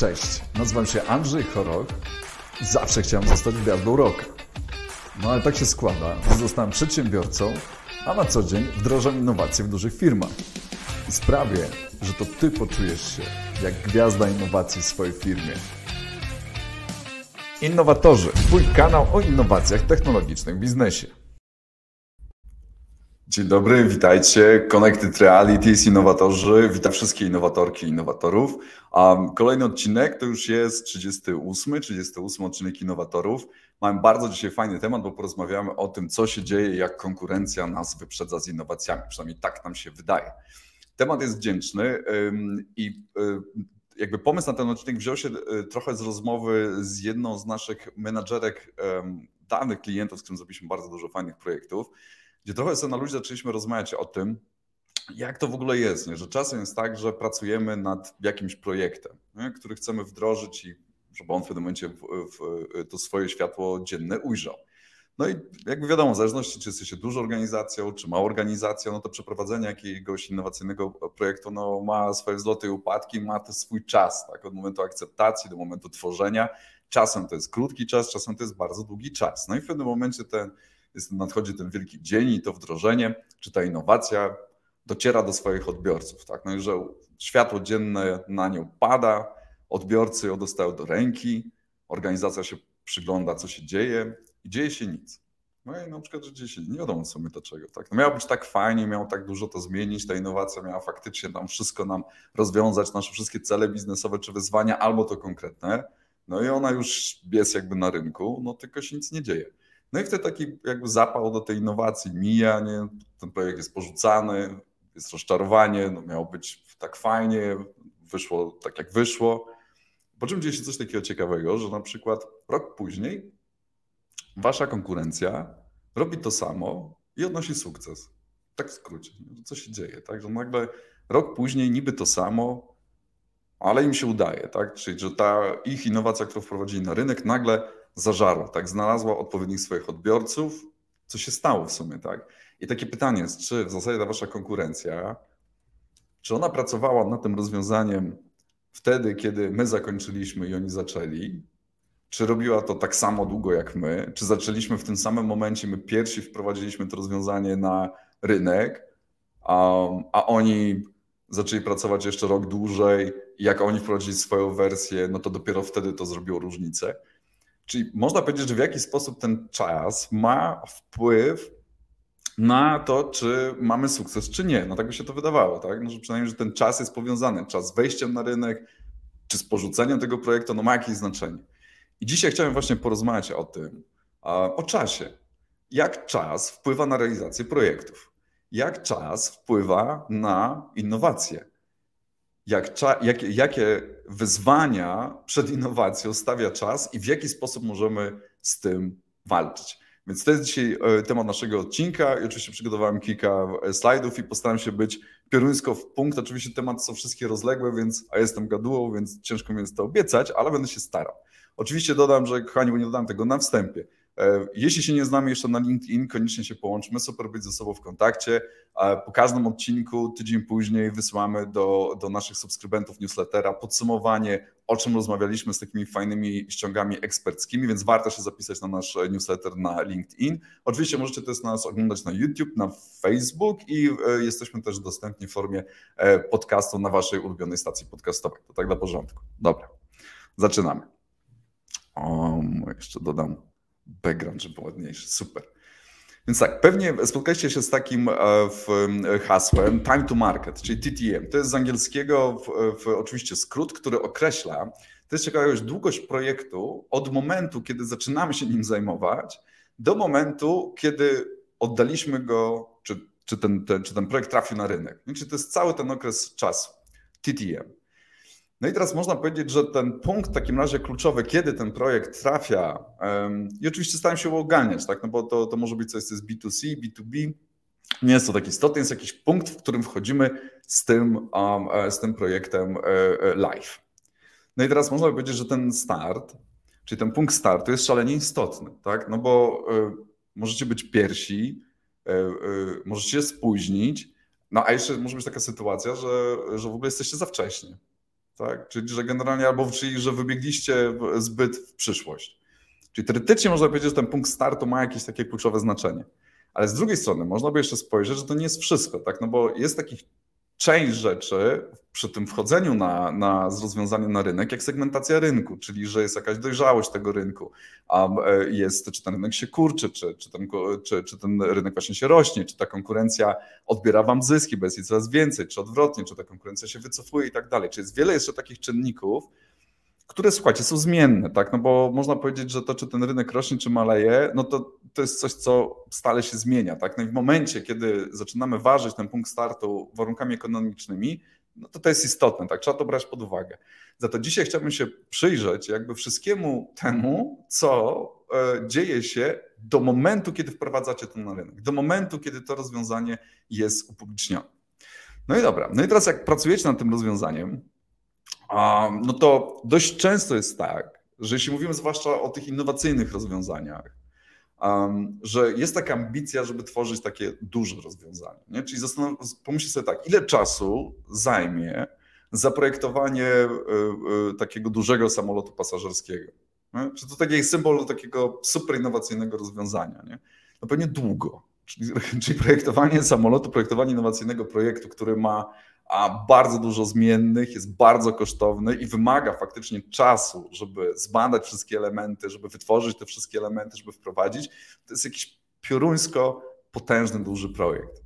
Cześć, nazywam się Andrzej Choroch i zawsze chciałem zostać gwiazdą roku. No ale tak się składa, że zostałem przedsiębiorcą, a na co dzień wdrażam innowacje w dużych firmach. I sprawię, że to Ty poczujesz się jak gwiazda innowacji w swojej firmie. Innowatorzy, Twój kanał o innowacjach technologicznych w biznesie. Dzień dobry, witajcie. Connected Realities, innowatorzy. Witam wszystkie innowatorki i innowatorów. Um, kolejny odcinek to już jest 38, 38 odcinek innowatorów. Mam bardzo dzisiaj fajny temat, bo porozmawiamy o tym, co się dzieje, jak konkurencja nas wyprzedza z innowacjami. Przynajmniej tak nam się wydaje. Temat jest wdzięczny i um, jakby pomysł na ten odcinek wziął się e, trochę z rozmowy z jedną z naszych menadżerek dawnych klientów, z którym zrobiliśmy bardzo dużo fajnych projektów gdzie trochę sobie na ludzi zaczęliśmy rozmawiać o tym, jak to w ogóle jest, nie? że czasem jest tak, że pracujemy nad jakimś projektem, nie? który chcemy wdrożyć i żeby on w pewnym momencie w, w, to swoje światło dzienne ujrzał. No i jakby wiadomo, w zależności czy jesteście dużą organizacją, czy małą organizacją, no to przeprowadzenie jakiegoś innowacyjnego projektu no, ma swoje wzloty i upadki, ma też swój czas, tak, od momentu akceptacji do momentu tworzenia. Czasem to jest krótki czas, czasem to jest bardzo długi czas. No i w pewnym momencie ten jest, nadchodzi ten wielki dzień i to wdrożenie, czy ta innowacja dociera do swoich odbiorców. Tak? No i że światło dzienne na nią pada, odbiorcy ją dostają do ręki, organizacja się przygląda, co się dzieje i dzieje się nic. No i na przykład, że dzieje się nie wiadomo co my dlaczego. Tak? No miało być tak fajnie, miało tak dużo to zmienić, ta innowacja miała faktycznie tam wszystko nam rozwiązać, nasze wszystkie cele biznesowe czy wyzwania, albo to konkretne. No i ona już jest jakby na rynku, no tylko się nic nie dzieje. No i wtedy taki jakby zapał do tej innowacji mija, nie? ten projekt jest porzucany, jest rozczarowanie, no miało być tak fajnie, wyszło tak jak wyszło. Po czym dzieje się coś takiego ciekawego, że na przykład rok później wasza konkurencja robi to samo i odnosi sukces. Tak w skrócie. Co się dzieje? Tak? Że nagle rok później niby to samo, ale im się udaje. Tak? Czyli że ta ich innowacja, którą wprowadzili na rynek, nagle zażarła, tak, znalazła odpowiednich swoich odbiorców, co się stało w sumie, tak. I takie pytanie jest, czy w zasadzie ta wasza konkurencja, czy ona pracowała nad tym rozwiązaniem wtedy, kiedy my zakończyliśmy i oni zaczęli, czy robiła to tak samo długo jak my, czy zaczęliśmy w tym samym momencie, my pierwsi wprowadziliśmy to rozwiązanie na rynek, a, a oni zaczęli pracować jeszcze rok dłużej? Jak oni wprowadzili swoją wersję, no to dopiero wtedy to zrobiło różnicę. Czyli można powiedzieć, że w jaki sposób ten czas ma wpływ na to, czy mamy sukces, czy nie. No tak by się to wydawało, tak? No, że przynajmniej, że ten czas jest powiązany. Czas z wejściem na rynek, czy z porzuceniem tego projektu, no ma jakieś znaczenie. I dzisiaj chciałem właśnie porozmawiać o tym, o czasie. Jak czas wpływa na realizację projektów? Jak czas wpływa na innowacje? Jak, jak, jakie wyzwania przed innowacją stawia czas i w jaki sposób możemy z tym walczyć. Więc to jest dzisiaj e, temat naszego odcinka i oczywiście przygotowałem kilka e, slajdów i postaram się być pioruńsko w punkt. Oczywiście tematy są wszystkie rozległe, więc a jestem gadułą, więc ciężko mi jest to obiecać, ale będę się starał. Oczywiście dodam, że kochani, bo nie dodam tego na wstępie. E, jeśli się nie znamy jeszcze na LinkedIn, koniecznie się połączmy, super być ze sobą w kontakcie. Po każdym odcinku, tydzień później, wysyłamy do, do naszych subskrybentów newslettera podsumowanie, o czym rozmawialiśmy z takimi fajnymi ściągami eksperckimi, więc warto się zapisać na nasz newsletter na LinkedIn. Oczywiście możecie też nas oglądać na YouTube, na Facebook i e, jesteśmy też dostępni w formie e, podcastu na waszej ulubionej stacji podcastowej. To tak dla porządku. Dobra, zaczynamy. O, jeszcze dodam background, żeby był ładniejszy. Super. Więc tak, pewnie spotkaliście się z takim e, hasłem time to market, czyli TTM. To jest z angielskiego w, w, oczywiście skrót, który określa, to jest ciekawość, długość projektu od momentu, kiedy zaczynamy się nim zajmować, do momentu, kiedy oddaliśmy go, czy, czy, ten, ten, czy ten projekt trafił na rynek. Czyli to jest cały ten okres czasu, TTM. No i teraz można powiedzieć, że ten punkt w takim razie kluczowy, kiedy ten projekt trafia, um, i oczywiście staram się oganiać, tak? no bo to, to może być coś, co jest B2C, B2B, nie jest to taki istotny, jest jakiś punkt, w którym wchodzimy z tym, um, z tym projektem e, e, live. No i teraz można powiedzieć, że ten start, czyli ten punkt startu jest szalenie istotny, tak? no bo y, możecie być pierwsi, y, y, możecie się spóźnić, no a jeszcze może być taka sytuacja, że, że w ogóle jesteście za wcześnie. Tak? Czyli, że generalnie albo czyli, że wybiegliście zbyt w przyszłość. Czyli teoretycznie można powiedzieć, że ten punkt startu ma jakieś takie kluczowe znaczenie. Ale z drugiej strony można by jeszcze spojrzeć, że to nie jest wszystko, tak? No bo jest takich część rzeczy przy tym wchodzeniu na, na rozwiązanie na rynek, jak segmentacja rynku, czyli że jest jakaś dojrzałość tego rynku, a e, jest, czy ten rynek się kurczy, czy, czy, ten, czy, czy ten rynek właśnie się rośnie, czy ta konkurencja odbiera wam zyski, bo jest jej coraz więcej, czy odwrotnie, czy ta konkurencja się wycofuje i tak dalej. Czyli jest wiele jeszcze takich czynników, które słuchajcie, są zmienne, tak? No bo można powiedzieć, że to, czy ten rynek rośnie, czy maleje, no to, to jest coś, co stale się zmienia, tak? No i w momencie, kiedy zaczynamy ważyć ten punkt startu warunkami ekonomicznymi, no to to jest istotne, tak? Trzeba to brać pod uwagę. Za to dzisiaj chciałbym się przyjrzeć jakby wszystkiemu temu, co e, dzieje się do momentu, kiedy wprowadzacie to na rynek, do momentu, kiedy to rozwiązanie jest upublicznione. No i dobra, no i teraz jak pracujecie nad tym rozwiązaniem, no to dość często jest tak, że jeśli mówimy zwłaszcza o tych innowacyjnych rozwiązaniach, że jest taka ambicja, żeby tworzyć takie duże rozwiązania. Nie? Czyli pomyślcie sobie tak, ile czasu zajmie zaprojektowanie e, e, takiego dużego samolotu pasażerskiego? Nie? Czy to taki symbol takiego super innowacyjnego rozwiązania? Nie? No pewnie długo. Czyli, czyli projektowanie samolotu, projektowanie innowacyjnego projektu, który ma a bardzo dużo zmiennych, jest bardzo kosztowny i wymaga faktycznie czasu, żeby zbadać wszystkie elementy, żeby wytworzyć te wszystkie elementy, żeby wprowadzić. To jest jakiś pioruńsko potężny, duży projekt.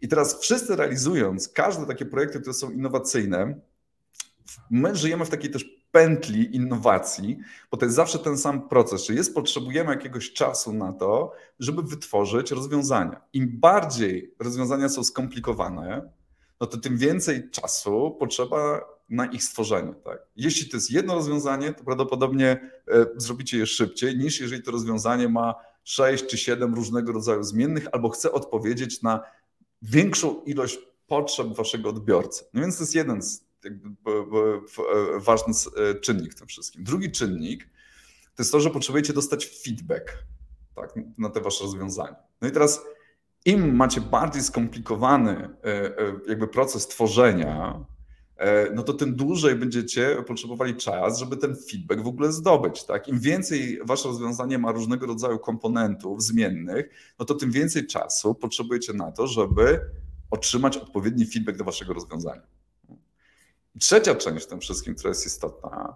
I teraz wszyscy realizując każde takie projekty, które są innowacyjne, my żyjemy w takiej też pętli innowacji, bo to jest zawsze ten sam proces, czyli jest, potrzebujemy jakiegoś czasu na to, żeby wytworzyć rozwiązania. Im bardziej rozwiązania są skomplikowane, no to tym więcej czasu potrzeba na ich stworzenie. Tak? Jeśli to jest jedno rozwiązanie, to prawdopodobnie e, zrobicie je szybciej, niż jeżeli to rozwiązanie ma 6 czy 7 różnego rodzaju zmiennych, albo chce odpowiedzieć na większą ilość potrzeb waszego odbiorcy. No więc to jest jeden e, ważny e, czynnik w tym wszystkim. Drugi czynnik to jest to, że potrzebujecie dostać feedback tak, na te wasze rozwiązania. No i teraz im macie bardziej skomplikowany e, e, jakby proces tworzenia, e, no to tym dłużej będziecie potrzebowali czas, żeby ten feedback w ogóle zdobyć. Tak? Im więcej wasze rozwiązanie ma różnego rodzaju komponentów zmiennych, no to tym więcej czasu potrzebujecie na to, żeby otrzymać odpowiedni feedback do waszego rozwiązania. Trzecia część w tym wszystkim, która jest istotna,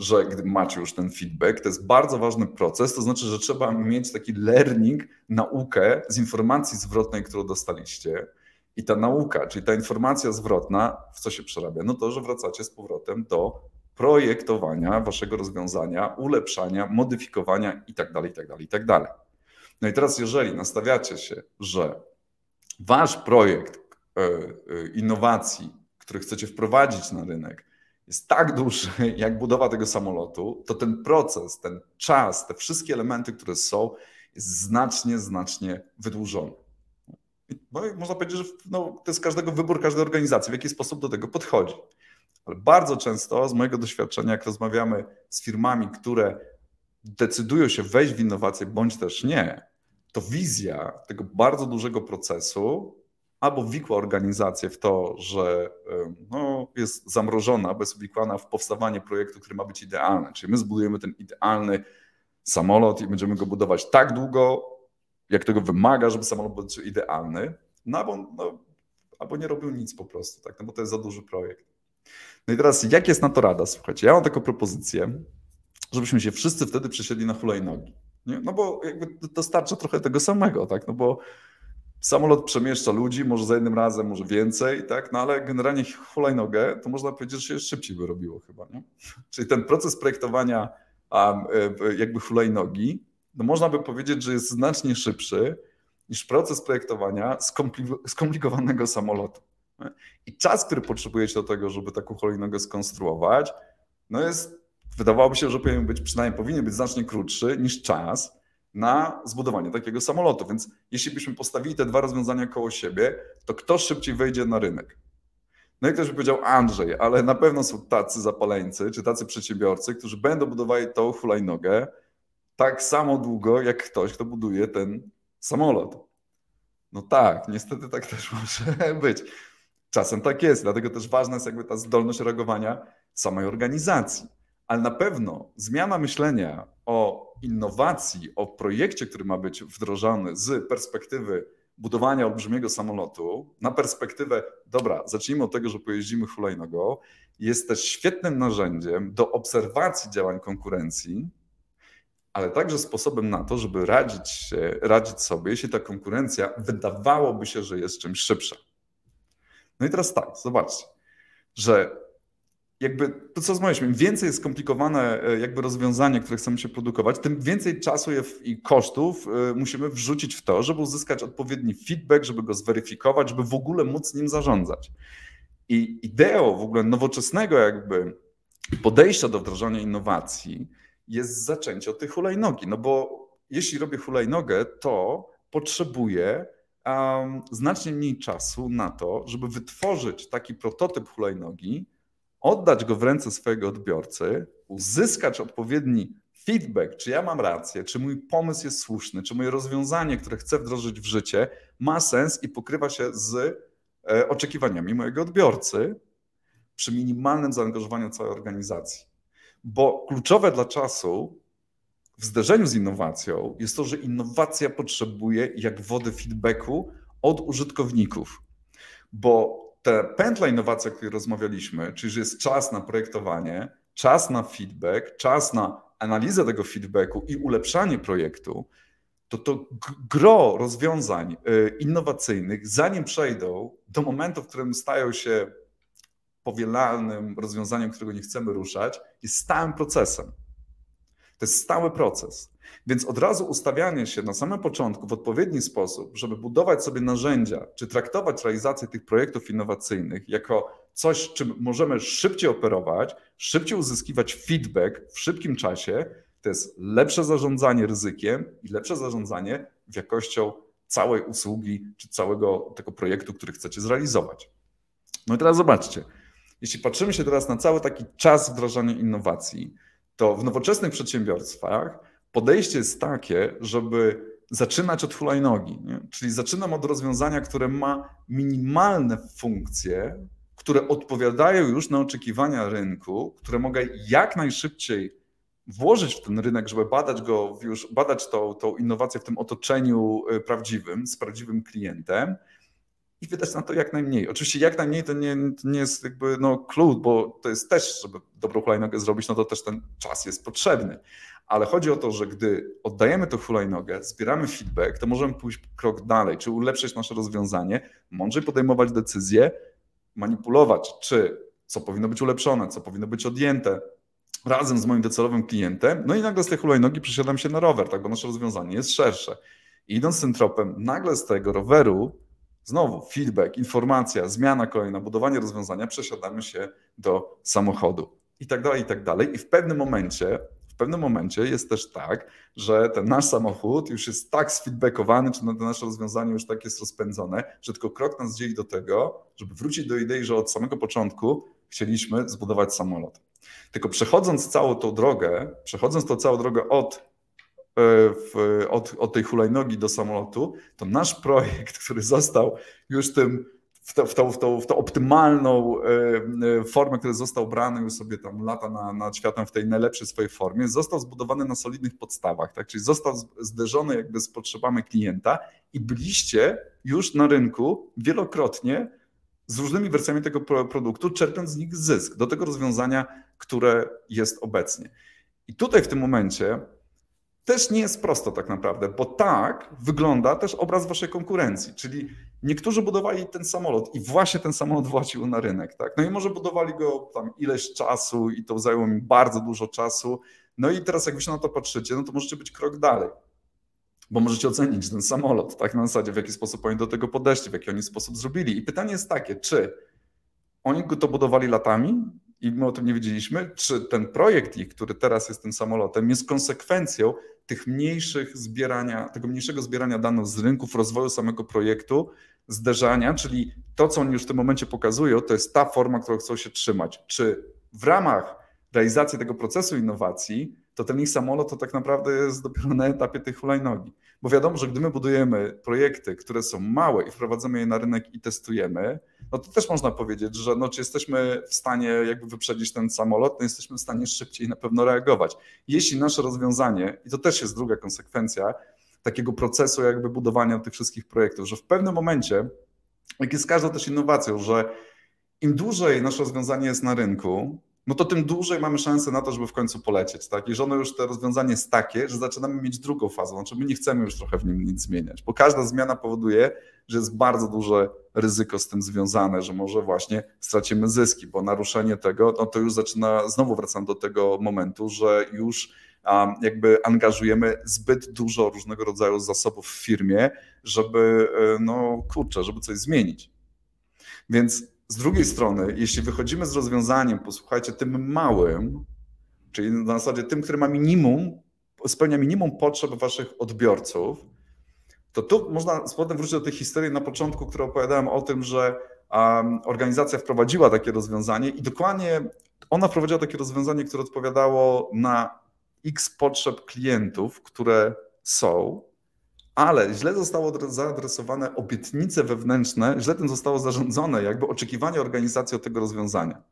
że gdy macie już ten feedback, to jest bardzo ważny proces, to znaczy, że trzeba mieć taki learning, naukę z informacji zwrotnej, którą dostaliście. I ta nauka, czyli ta informacja zwrotna, w co się przerabia? No to, że wracacie z powrotem do projektowania waszego rozwiązania, ulepszania, modyfikowania itd., itd., itd. No i teraz, jeżeli nastawiacie się, że wasz projekt e, e, innowacji, który chcecie wprowadzić na rynek, jest tak duży jak budowa tego samolotu, to ten proces, ten czas, te wszystkie elementy, które są, jest znacznie, znacznie wydłużony. No można powiedzieć, że no, to jest każdego wybór każdej organizacji, w jaki sposób do tego podchodzi. Ale bardzo często z mojego doświadczenia, jak rozmawiamy z firmami, które decydują się wejść w innowacje bądź też nie, to wizja tego bardzo dużego procesu albo wikła organizację w to, że no, jest zamrożona, bezwikłana w powstawanie projektu, który ma być idealny. Czyli my zbudujemy ten idealny samolot i będziemy go budować tak długo, jak tego wymaga, żeby samolot był idealny, no albo, no, albo nie robił nic po prostu, tak? no bo to jest za duży projekt. No i teraz, jak jest na to rada? Słuchajcie, ja mam taką propozycję, żebyśmy się wszyscy wtedy przesiedli na hulajnogi. Nie? No bo jakby dostarcza trochę tego samego, tak? No bo Samolot przemieszcza ludzi, może za jednym razem, może więcej, tak? no ale generalnie hulajnogę to można powiedzieć, że się szybciej by robiło chyba. Nie? Czyli ten proces projektowania um, jakby hulajnogi, no można by powiedzieć, że jest znacznie szybszy niż proces projektowania skomplikowanego samolotu. I czas, który potrzebujecie do tego, żeby taką hulajnogę skonstruować, no jest, wydawałoby się, że powinien być, przynajmniej powinien być znacznie krótszy niż czas, na zbudowanie takiego samolotu. Więc jeśli byśmy postawili te dwa rozwiązania koło siebie, to kto szybciej wejdzie na rynek? No i ktoś by powiedział Andrzej, ale na pewno są tacy zapaleńcy, czy tacy przedsiębiorcy, którzy będą budowali tą hulajnogę tak samo długo, jak ktoś, kto buduje ten samolot. No tak, niestety tak też może być. Czasem tak jest, dlatego też ważna jest jakby ta zdolność reagowania samej organizacji. Ale na pewno zmiana myślenia o innowacji, o projekcie, który ma być wdrożony z perspektywy budowania olbrzymiego samolotu na perspektywę, dobra, zacznijmy od tego, że pojeździmy hulajnogą, jest też świetnym narzędziem do obserwacji działań konkurencji, ale także sposobem na to, żeby radzić, się, radzić sobie, jeśli ta konkurencja wydawałoby się, że jest czymś szybsza. No i teraz tak, zobaczcie, że jakby to, co rozmawialiśmy, im więcej jest skomplikowane e, jakby rozwiązanie, które chcemy się produkować, tym więcej czasu i kosztów e, musimy wrzucić w to, żeby uzyskać odpowiedni feedback, żeby go zweryfikować, żeby w ogóle móc nim zarządzać. I ideą w ogóle nowoczesnego jakby podejścia do wdrażania innowacji jest zaczęcie od tej hulajnogi, no bo jeśli robię hulajnogę, to potrzebuję um, znacznie mniej czasu na to, żeby wytworzyć taki prototyp hulajnogi, oddać go w ręce swojego odbiorcy, uzyskać odpowiedni feedback, czy ja mam rację, czy mój pomysł jest słuszny, czy moje rozwiązanie, które chcę wdrożyć w życie, ma sens i pokrywa się z e, oczekiwaniami mojego odbiorcy przy minimalnym zaangażowaniu całej organizacji. Bo kluczowe dla czasu w zderzeniu z innowacją jest to, że innowacja potrzebuje jak wody feedbacku od użytkowników. Bo te pętla innowacji, o której rozmawialiśmy, czyli że jest czas na projektowanie, czas na feedback, czas na analizę tego feedbacku i ulepszanie projektu, to to gro rozwiązań y, innowacyjnych, zanim przejdą do momentu, w którym stają się powielalnym rozwiązaniem, którego nie chcemy ruszać, jest stałym procesem. To jest stały proces. Więc od razu ustawianie się na samym początku w odpowiedni sposób, żeby budować sobie narzędzia, czy traktować realizację tych projektów innowacyjnych jako coś, czym możemy szybciej operować, szybciej uzyskiwać feedback w szybkim czasie, to jest lepsze zarządzanie ryzykiem i lepsze zarządzanie jakością całej usługi czy całego tego projektu, który chcecie zrealizować. No i teraz zobaczcie, jeśli patrzymy się teraz na cały taki czas wdrażania innowacji, to w nowoczesnych przedsiębiorstwach podejście jest takie, żeby zaczynać od hulajnogi. Nie? Czyli zaczynam od rozwiązania, które ma minimalne funkcje, które odpowiadają już na oczekiwania rynku, które mogę jak najszybciej włożyć w ten rynek, żeby badać go, już badać tą, tą innowację w tym otoczeniu y, prawdziwym, z prawdziwym klientem i wydać na to jak najmniej. Oczywiście jak najmniej to nie, nie jest jakby no klucz, bo to jest też, żeby dobrą hulajnogę zrobić, no to też ten czas jest potrzebny. Ale chodzi o to, że gdy oddajemy tę hulajnogę, zbieramy feedback, to możemy pójść krok dalej, czy ulepszyć nasze rozwiązanie, mądrzej podejmować decyzje, manipulować, czy co powinno być ulepszone, co powinno być odjęte, razem z moim docelowym klientem, no i nagle z tej hulajnogi przesiadam się na rower, tak, bo nasze rozwiązanie jest szersze. I idąc tym tropem, nagle z tego roweru Znowu feedback, informacja, zmiana kolejna, budowanie rozwiązania, przesiadamy się do samochodu i tak dalej, i tak dalej. I w pewnym momencie, w pewnym momencie jest też tak, że ten nasz samochód już jest tak sfeedbackowany, czy to nasze rozwiązanie już tak jest rozpędzone, że tylko krok nas dzieli do tego, żeby wrócić do idei, że od samego początku chcieliśmy zbudować samolot. Tylko przechodząc całą tą drogę, przechodząc tą całą drogę od w, od, od tej hulajnogi do samolotu, to nasz projekt, który został już tym w, to, w, tą, w, tą, w tą optymalną e, e, formę, który został brany już sobie tam lata na, nad światem w tej najlepszej swojej formie, został zbudowany na solidnych podstawach, tak? czyli został zderzony jakby z potrzebami klienta i byliście już na rynku wielokrotnie z różnymi wersjami tego produktu, czerpiąc z nich zysk do tego rozwiązania, które jest obecnie. I tutaj w tym momencie też nie jest prosto tak naprawdę, bo tak wygląda też obraz waszej konkurencji, czyli niektórzy budowali ten samolot i właśnie ten samolot włacił na rynek, tak? No i może budowali go tam ileś czasu i to zajęło mi bardzo dużo czasu. No i teraz jak wy się na to patrzycie, no to możecie być krok dalej, bo możecie ocenić ten samolot, tak na zasadzie w jaki sposób oni do tego podeszli, w jaki oni sposób zrobili. I pytanie jest takie, czy oni go to budowali latami, i my o tym nie wiedzieliśmy, czy ten projekt ich, który teraz jest tym samolotem, jest konsekwencją tych mniejszych zbierania, tego mniejszego zbierania danych z rynków, rozwoju samego projektu, zderzania, czyli to, co oni już w tym momencie pokazują, to jest ta forma, którą chcą się trzymać. Czy w ramach realizacji tego procesu innowacji, to ten ich samolot to tak naprawdę jest dopiero na etapie tej hulajnogi. Bo wiadomo, że gdy my budujemy projekty, które są małe i wprowadzamy je na rynek i testujemy, no to też można powiedzieć, że no, czy jesteśmy w stanie jakby wyprzedzić ten samolot, no jesteśmy w stanie szybciej na pewno reagować. Jeśli nasze rozwiązanie, i to też jest druga konsekwencja takiego procesu jakby budowania tych wszystkich projektów, że w pewnym momencie, jak jest każdą też innowacją, że im dłużej nasze rozwiązanie jest na rynku, no to tym dłużej mamy szansę na to, żeby w końcu polecieć. Tak? I że ono już to rozwiązanie jest takie, że zaczynamy mieć drugą fazę, znaczy my nie chcemy już trochę w nim nic zmieniać, bo każda zmiana powoduje, że jest bardzo duże ryzyko z tym związane, że może właśnie stracimy zyski, bo naruszenie tego, no to już zaczyna, znowu wracam do tego momentu, że już jakby angażujemy zbyt dużo różnego rodzaju zasobów w firmie, żeby, e, no kurczę, żeby coś zmienić. Więc z drugiej strony, jeśli wychodzimy z rozwiązaniem, posłuchajcie, tym małym, czyli na zasadzie tym, który ma minimum, spełnia minimum potrzeb waszych odbiorców, to tu można z powrotem wrócić do tej historii na początku, którą opowiadałem o tym, że um, organizacja wprowadziła takie rozwiązanie i dokładnie ona wprowadziła takie rozwiązanie, które odpowiadało na x potrzeb klientów, które są, ale źle zostało zaadresowane obietnice wewnętrzne, źle tym zostało zarządzone, jakby oczekiwanie organizacji od tego rozwiązania.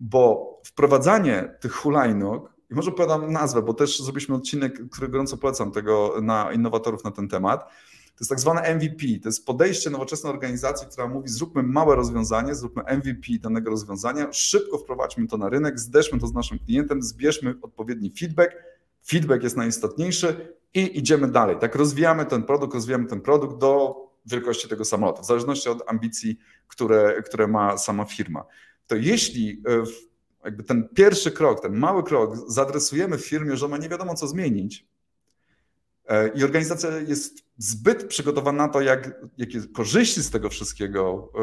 Bo wprowadzanie tych hulajnóg, i może podam nazwę, bo też zrobiliśmy odcinek, który gorąco polecam tego na innowatorów na ten temat. To jest tak zwane MVP, to jest podejście nowoczesnej organizacji, która mówi: zróbmy małe rozwiązanie, zróbmy MVP danego rozwiązania, szybko wprowadźmy to na rynek, zderzmy to z naszym klientem, zbierzmy odpowiedni feedback. Feedback jest najistotniejszy, i idziemy dalej. Tak rozwijamy ten produkt, rozwijamy ten produkt do wielkości tego samolotu, w zależności od ambicji, które, które ma sama firma. To jeśli e, jakby ten pierwszy krok, ten mały krok zadresujemy w firmie, że ma nie wiadomo co zmienić, I organizacja jest zbyt przygotowana na to, jak, jakie korzyści z tego wszystkiego e,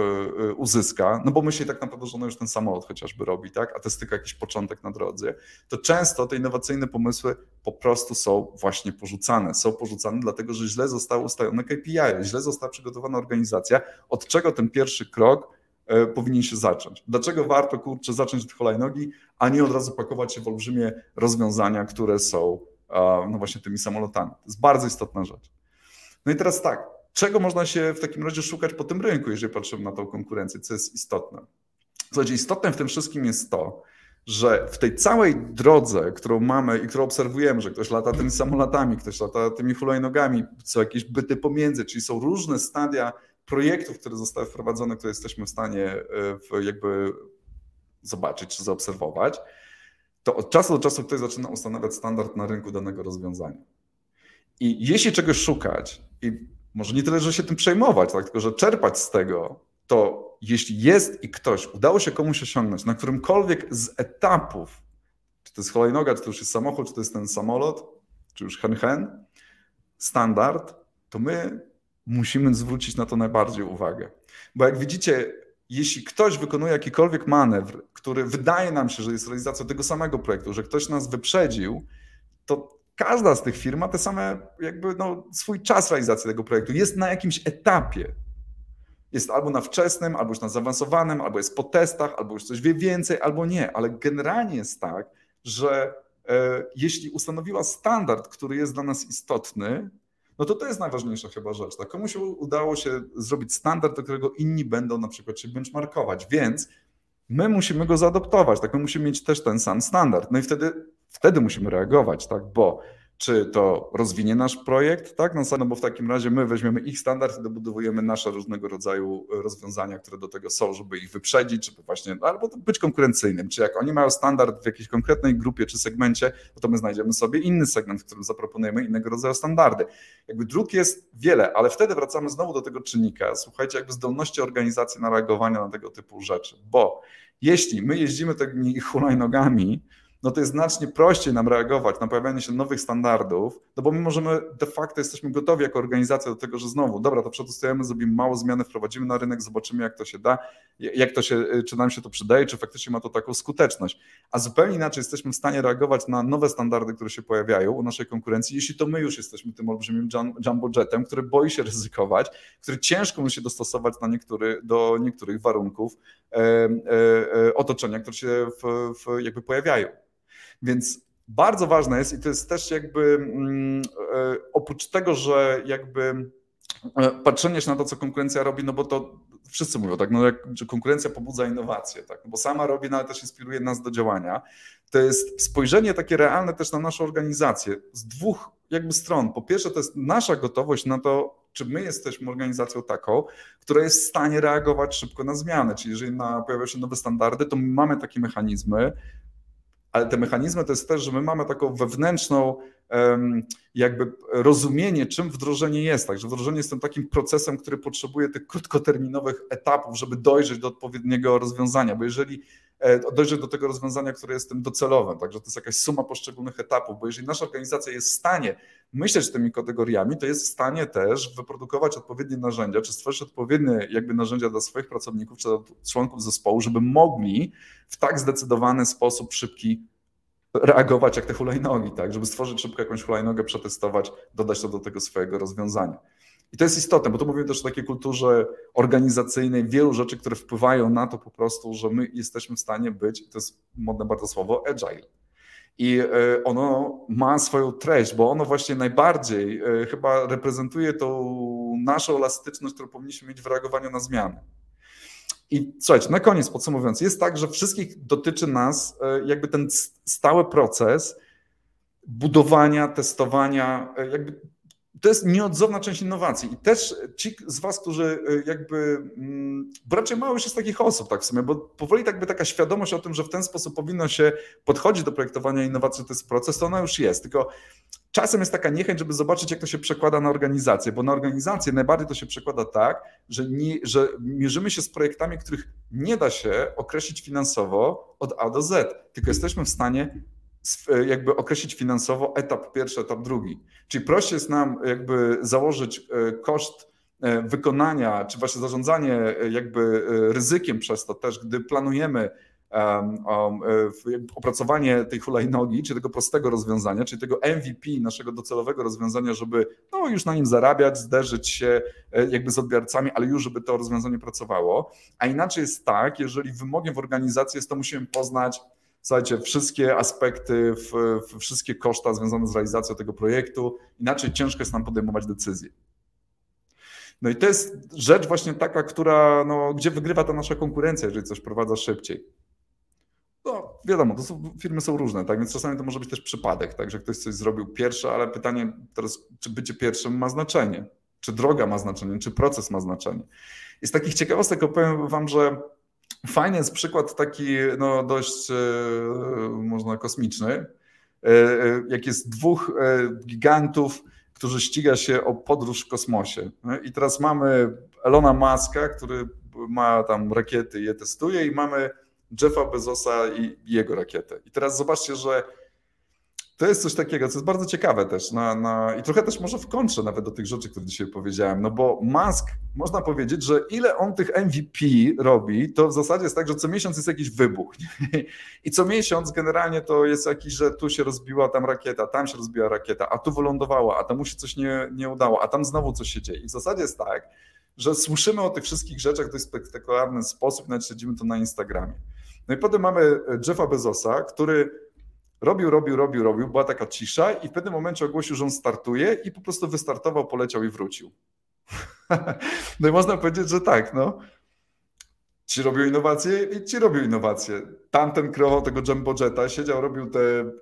e, uzyska, no bo myśli tak naprawdę, że ona już ten samolot chociażby robi, tak? a to jest tylko jakiś początek na drodze, to często te innowacyjne pomysły po prostu są właśnie porzucane. Są porzucane dlatego, że źle zostały ustalone KPI, źle została przygotowana organizacja, od czego ten pierwszy krok powinien się zacząć. Dlaczego warto, kurczę, zacząć od hulajnogi, a nie od razu pakować się w olbrzymie rozwiązania, które są no właśnie tymi samolotami. To jest bardzo istotna rzecz. No i teraz tak, czego można się w takim razie szukać po tym rynku, jeżeli patrzymy na tą konkurencję, co jest istotne? Słuchajcie, istotne w tym wszystkim jest to, że w tej całej drodze, którą mamy i którą obserwujemy, że ktoś lata tymi samolotami, ktoś lata tymi hulajnogami, są jakieś byty pomiędzy, czyli są różne stadia projektów, które zostały wprowadzone, które jesteśmy w stanie e, jakby zobaczyć czy zaobserwować, to od czasu do czasu ktoś zaczyna ustanawiać standard na rynku danego rozwiązania. I jeśli czegoś szukać, i może nie tyle, że się tym przejmować, tak, tylko że czerpać z tego, to jeśli jest i ktoś, udało się komuś osiągnąć na którymkolwiek z etapów, czy to jest hulajnoga, czy to już jest samochód, czy to jest ten samolot, czy już hen-hen, standard, to my musimy zwrócić na to najbardziej uwagę. Bo jak widzicie, jeśli ktoś wykonuje jakikolwiek manewr, który wydaje nam się, że jest realizacją tego samego projektu, że ktoś nas wyprzedził, to każda z tych firm ma te same, jakby no, swój czas realizacji tego projektu. Jest na jakimś etapie. Jest albo na wczesnym, albo już na zaawansowanym, albo jest po testach, albo już coś wie więcej, albo nie. Ale generalnie jest tak, że e, jeśli ustanowiła standard, który jest dla nas istotny, no to to jest najważniejsza chyba rzecz. Tak? Komuś udało się zrobić standard, do którego inni będą na przykład się benchmarkować, więc my musimy go zaadoptować, tak? My musimy mieć też ten sam standard. No i wtedy, wtedy musimy reagować, tak? Bo czy to rozwinie nasz projekt, tak? No, no bo w takim razie my weźmiemy ich standard i dobudowujemy nasze różnego rodzaju rozwiązania, które do tego są, żeby ich wyprzedzić, żeby właśnie, no, albo być konkurencyjnym. Czy jak oni mają standard w jakiejś konkretnej grupie czy segmencie, to my znajdziemy sobie inny segment, w którym zaproponujemy innego rodzaju standardy. Jakby dróg jest wiele, ale wtedy wracamy znowu do tego czynnika, słuchajcie, jakby zdolności organizacji na reagowanie na tego typu rzeczy, bo jeśli my jeździmy tymi hulajnogami, no to jest znacznie prościej nam reagować na pojawianie się nowych standardów, no bo my możemy de facto jesteśmy gotowi jako organizacja do tego, że znowu, dobra, to przetestujemy, zrobimy mało zmiany, wprowadzimy na rynek, zobaczymy jak to się da, jak to się, czy nam się to przydaje, czy faktycznie ma to taką skuteczność. A zupełnie inaczej jesteśmy w stanie reagować na nowe standardy, które się pojawiają u naszej konkurencji, jeśli to my już jesteśmy tym olbrzymim jumbo jetem, który boi się ryzykować, który ciężko musi się dostosować na niektóry, do niektórych warunków e, e, otoczenia, które się w, w jakby pojawiają. Więc bardzo ważne jest i to jest też jakby mm, e, oprócz tego, że jakby e, patrzenie się na to, co konkurencja robi, no bo to wszyscy mówią, tak, no jak, że konkurencja pobudza innowacje, tak, no bo sama robi, no ale też inspiruje nas do działania. To jest spojrzenie takie realne też na naszą organizację z dwóch jakby stron. Po pierwsze, to jest nasza gotowość na to, czy my jesteśmy organizacją taką, która jest w stanie reagować szybko na zmiany. Czyli jeżeli na, pojawiają się nowe standardy, to mamy takie mechanizmy, ale te mechanizmy to jest też, że my mamy taką wewnętrzną jakby rozumienie, czym wdrożenie jest. Także wdrożenie jest tym takim procesem, który potrzebuje tych krótkoterminowych etapów, żeby dojrzeć do odpowiedniego rozwiązania, bo jeżeli dojrzeć do tego rozwiązania, które jest tym docelowym, także to jest jakaś suma poszczególnych etapów, bo jeżeli nasza organizacja jest w stanie myśleć tymi kategoriami, to jest w stanie też wyprodukować odpowiednie narzędzia, czy stworzyć odpowiednie jakby narzędzia dla swoich pracowników, czy członków zespołu, żeby mogli w tak zdecydowany sposób szybki reagować jak te hulajnogi, tak, żeby stworzyć szybko jakąś hulajnogę, przetestować, dodać to do tego swojego rozwiązania. I to jest istotne, bo tu mówimy też o takiej kulturze organizacyjnej, wielu rzeczy, które wpływają na to po prostu, że my jesteśmy w stanie być, to jest modne bardzo słowo, agile. I e, ono ma swoją treść, bo ono właśnie najbardziej e, chyba reprezentuje tą naszą elastyczność, którą powinniśmy mieć w reagowaniu na zmiany. I słuchajcie, na koniec podsumowując, jest tak, że wszystkich dotyczy nas e, jakby ten stały proces budowania, testowania, jakby to jest nieodzowna część innowacji. I też ci z Was, którzy y, jakby, mm, bo raczej mało już jest takich osób, tak w sumie, bo powoli tak taka świadomość o tym, że w ten sposób powinno się podchodzić do projektowania innowacji, to jest proces, to ona już jest. Tylko czasem jest taka niechęć, żeby zobaczyć, jak to się przekłada na organizację, bo na organizację najbardziej to się przekłada tak, że, nie, że mierzymy się z projektami, których nie da się określić finansowo od A do Z, tylko jesteśmy w stanie E, jakby określić finansowo etap pierwszy, etap drugi. Czyli prościej jest nam jakby założyć e, koszt e, wykonania, czy właśnie zarządzanie jakby ryzykiem przez to też, gdy planujemy opracowanie tej hulajnogi, czy tego prostego rozwiązania, czyli tego MVP, naszego docelowego rozwiązania, żeby no, już na nim zarabiać, zderzyć się jakby z odbiorcami, ale już żeby to rozwiązanie pracowało. A inaczej jest tak, jeżeli wymogiem w organizacji jest to musimy poznać słuchajcie, wszystkie aspekty, wszystkie koszta związane z realizacją tego projektu, inaczej ciężko jest nam podejmować decyzje. No i to jest rzecz właśnie taka, która, no, gdzie wygrywa ta nasza konkurencja, jeżeli coś prowadza szybciej. No, wiadomo, to są, firmy są różne, tak? Więc czasami to może być też przypadek, tak? Że ktoś coś zrobił pierwszy, ale pytanie teraz, czy bycie pierwszym ma znaczenie? Czy droga ma znaczenie? Czy proces ma znaczenie? I z takich ciekawostek opowiem Wam, że Fajny jest przykład taki no, dość, e, można kosmiczny, e, e, jak jest dwóch gigantów, którzy ściga się o podróż w kosmosie. I teraz mamy Elona Muska, który ma tam rakiety i je testuje i mamy Jeffa Bezosa i jego rakietę. I teraz zobaczcie, że to jest coś takiego, co jest bardzo ciekawe też na, na, i trochę też może w kontrze nawet do tych rzeczy, które dzisiaj powiedziałem, no bo Musk, można powiedzieć, że ile on tych MVP robi, to w zasadzie jest tak, że co miesiąc jest jakiś wybuch nie? i co miesiąc generalnie to jest jakiś, że tu się rozbiła tam rakieta, tam się rozbiła rakieta, a tu wylądowała, a temu się coś nie, nie udało, a tam znowu coś się dzieje i w zasadzie jest tak, że słyszymy o tych wszystkich rzeczach w dość spektakularny sposób, nawet śledzimy to na Instagramie. No i potem mamy Jeffa Bezosa, który Robił, robił, robił, robił, była taka cisza i w pewnym momencie ogłosił, że on startuje i po prostu wystartował, poleciał i wrócił. no i można powiedzieć, że tak, no. Ci robią innowacje i ci robią innowacje. Tamten kreował tego Jumbo Jetta, siedział, robił te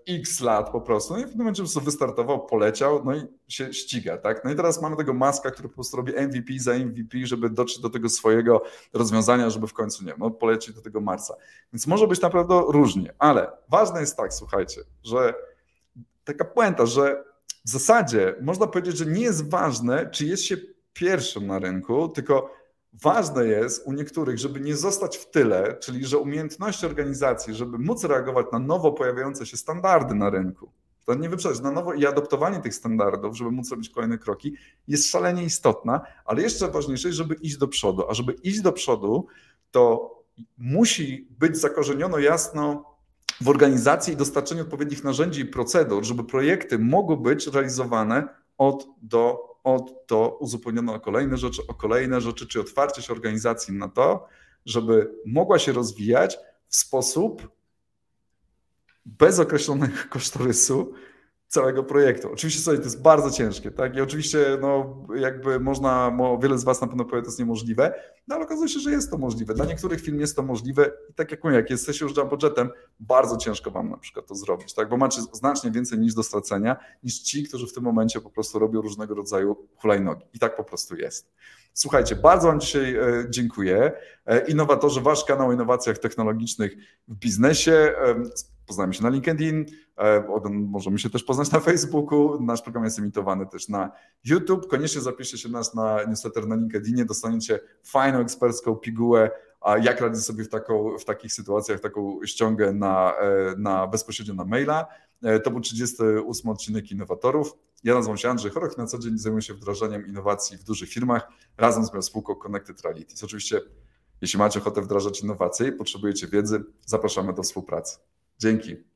x lat po prostu, no i w pewnym momencie po prostu wystartował, poleciał, no i się ściga, tak? No i teraz mamy tego Maska, który po prostu robi MVP za MVP, żeby dotrzeć do tego swojego rozwiązania, żeby w końcu, nie wiem, no, polecieć do tego Marsa. Więc może być naprawdę różnie, ale ważne jest tak, słuchajcie, że taka puenta, że w zasadzie można powiedzieć, że nie jest ważne, czy jest się pierwszym na rynku, tylko Ważne jest u niektórych, żeby nie zostać w tyle, czyli że umiejętności organizacji, żeby móc reagować na nowo pojawiające się standardy na rynku, to nie wyprzedzać na nowo i adoptowanie tych standardów, żeby móc robić kolejne kroki, jest szalenie istotna, ale jeszcze ważniejsze jest, żeby iść do przodu. A żeby iść do przodu, to musi być zakorzeniono jasno w organizacji i dostarczeniu odpowiednich narzędzi i procedur, żeby projekty mogły być realizowane od do od to uzupełniono o kolejne rzeczy, o kolejne rzeczy, czy otwarcie się organizacji na to, żeby mogła się rozwijać w sposób bez określonego kosztorysu, całego projektu. Oczywiście sobie to jest bardzo ciężkie, tak? I oczywiście, no, jakby można, wiele z Was na pewno powie, to jest niemożliwe, no ale okazuje się, że jest to możliwe. Dla niektórych firm jest to możliwe i tak jak mówię, jak jesteście już budżetem, bardzo ciężko Wam na przykład to zrobić, tak? Bo macie znacznie więcej niż do stracenia, niż ci, którzy w tym momencie po prostu robią różnego rodzaju hulajnogi. I tak po prostu jest. Słuchajcie, bardzo Wam dzisiaj e, dziękuję. E, innowatorzy, Wasz kanał o innowacjach technologicznych w biznesie. Poznajmy się na LinkedIn, e, możemy się też poznać na Facebooku. Nasz program jest emitowany też na YouTube. Koniecznie zapiszcie się nas na newsletter na LinkedInie, dostaniecie fajną ekspercką pigułę, jak radzić sobie w, taką, w takich sytuacjach, taką ściągę na, na bezpośrednio na maila. To był 38 odcinek Innowatorów. Ja nazywam się Andrzej Chorok, na co dzień zajmuję się wdrażaniem innowacji w dużych firmach razem z moją spółką Connected Realities. Oczywiście, jeśli macie ochotę wdrażać innowacje i potrzebujecie wiedzy, zapraszamy do współpracy. Dzięki.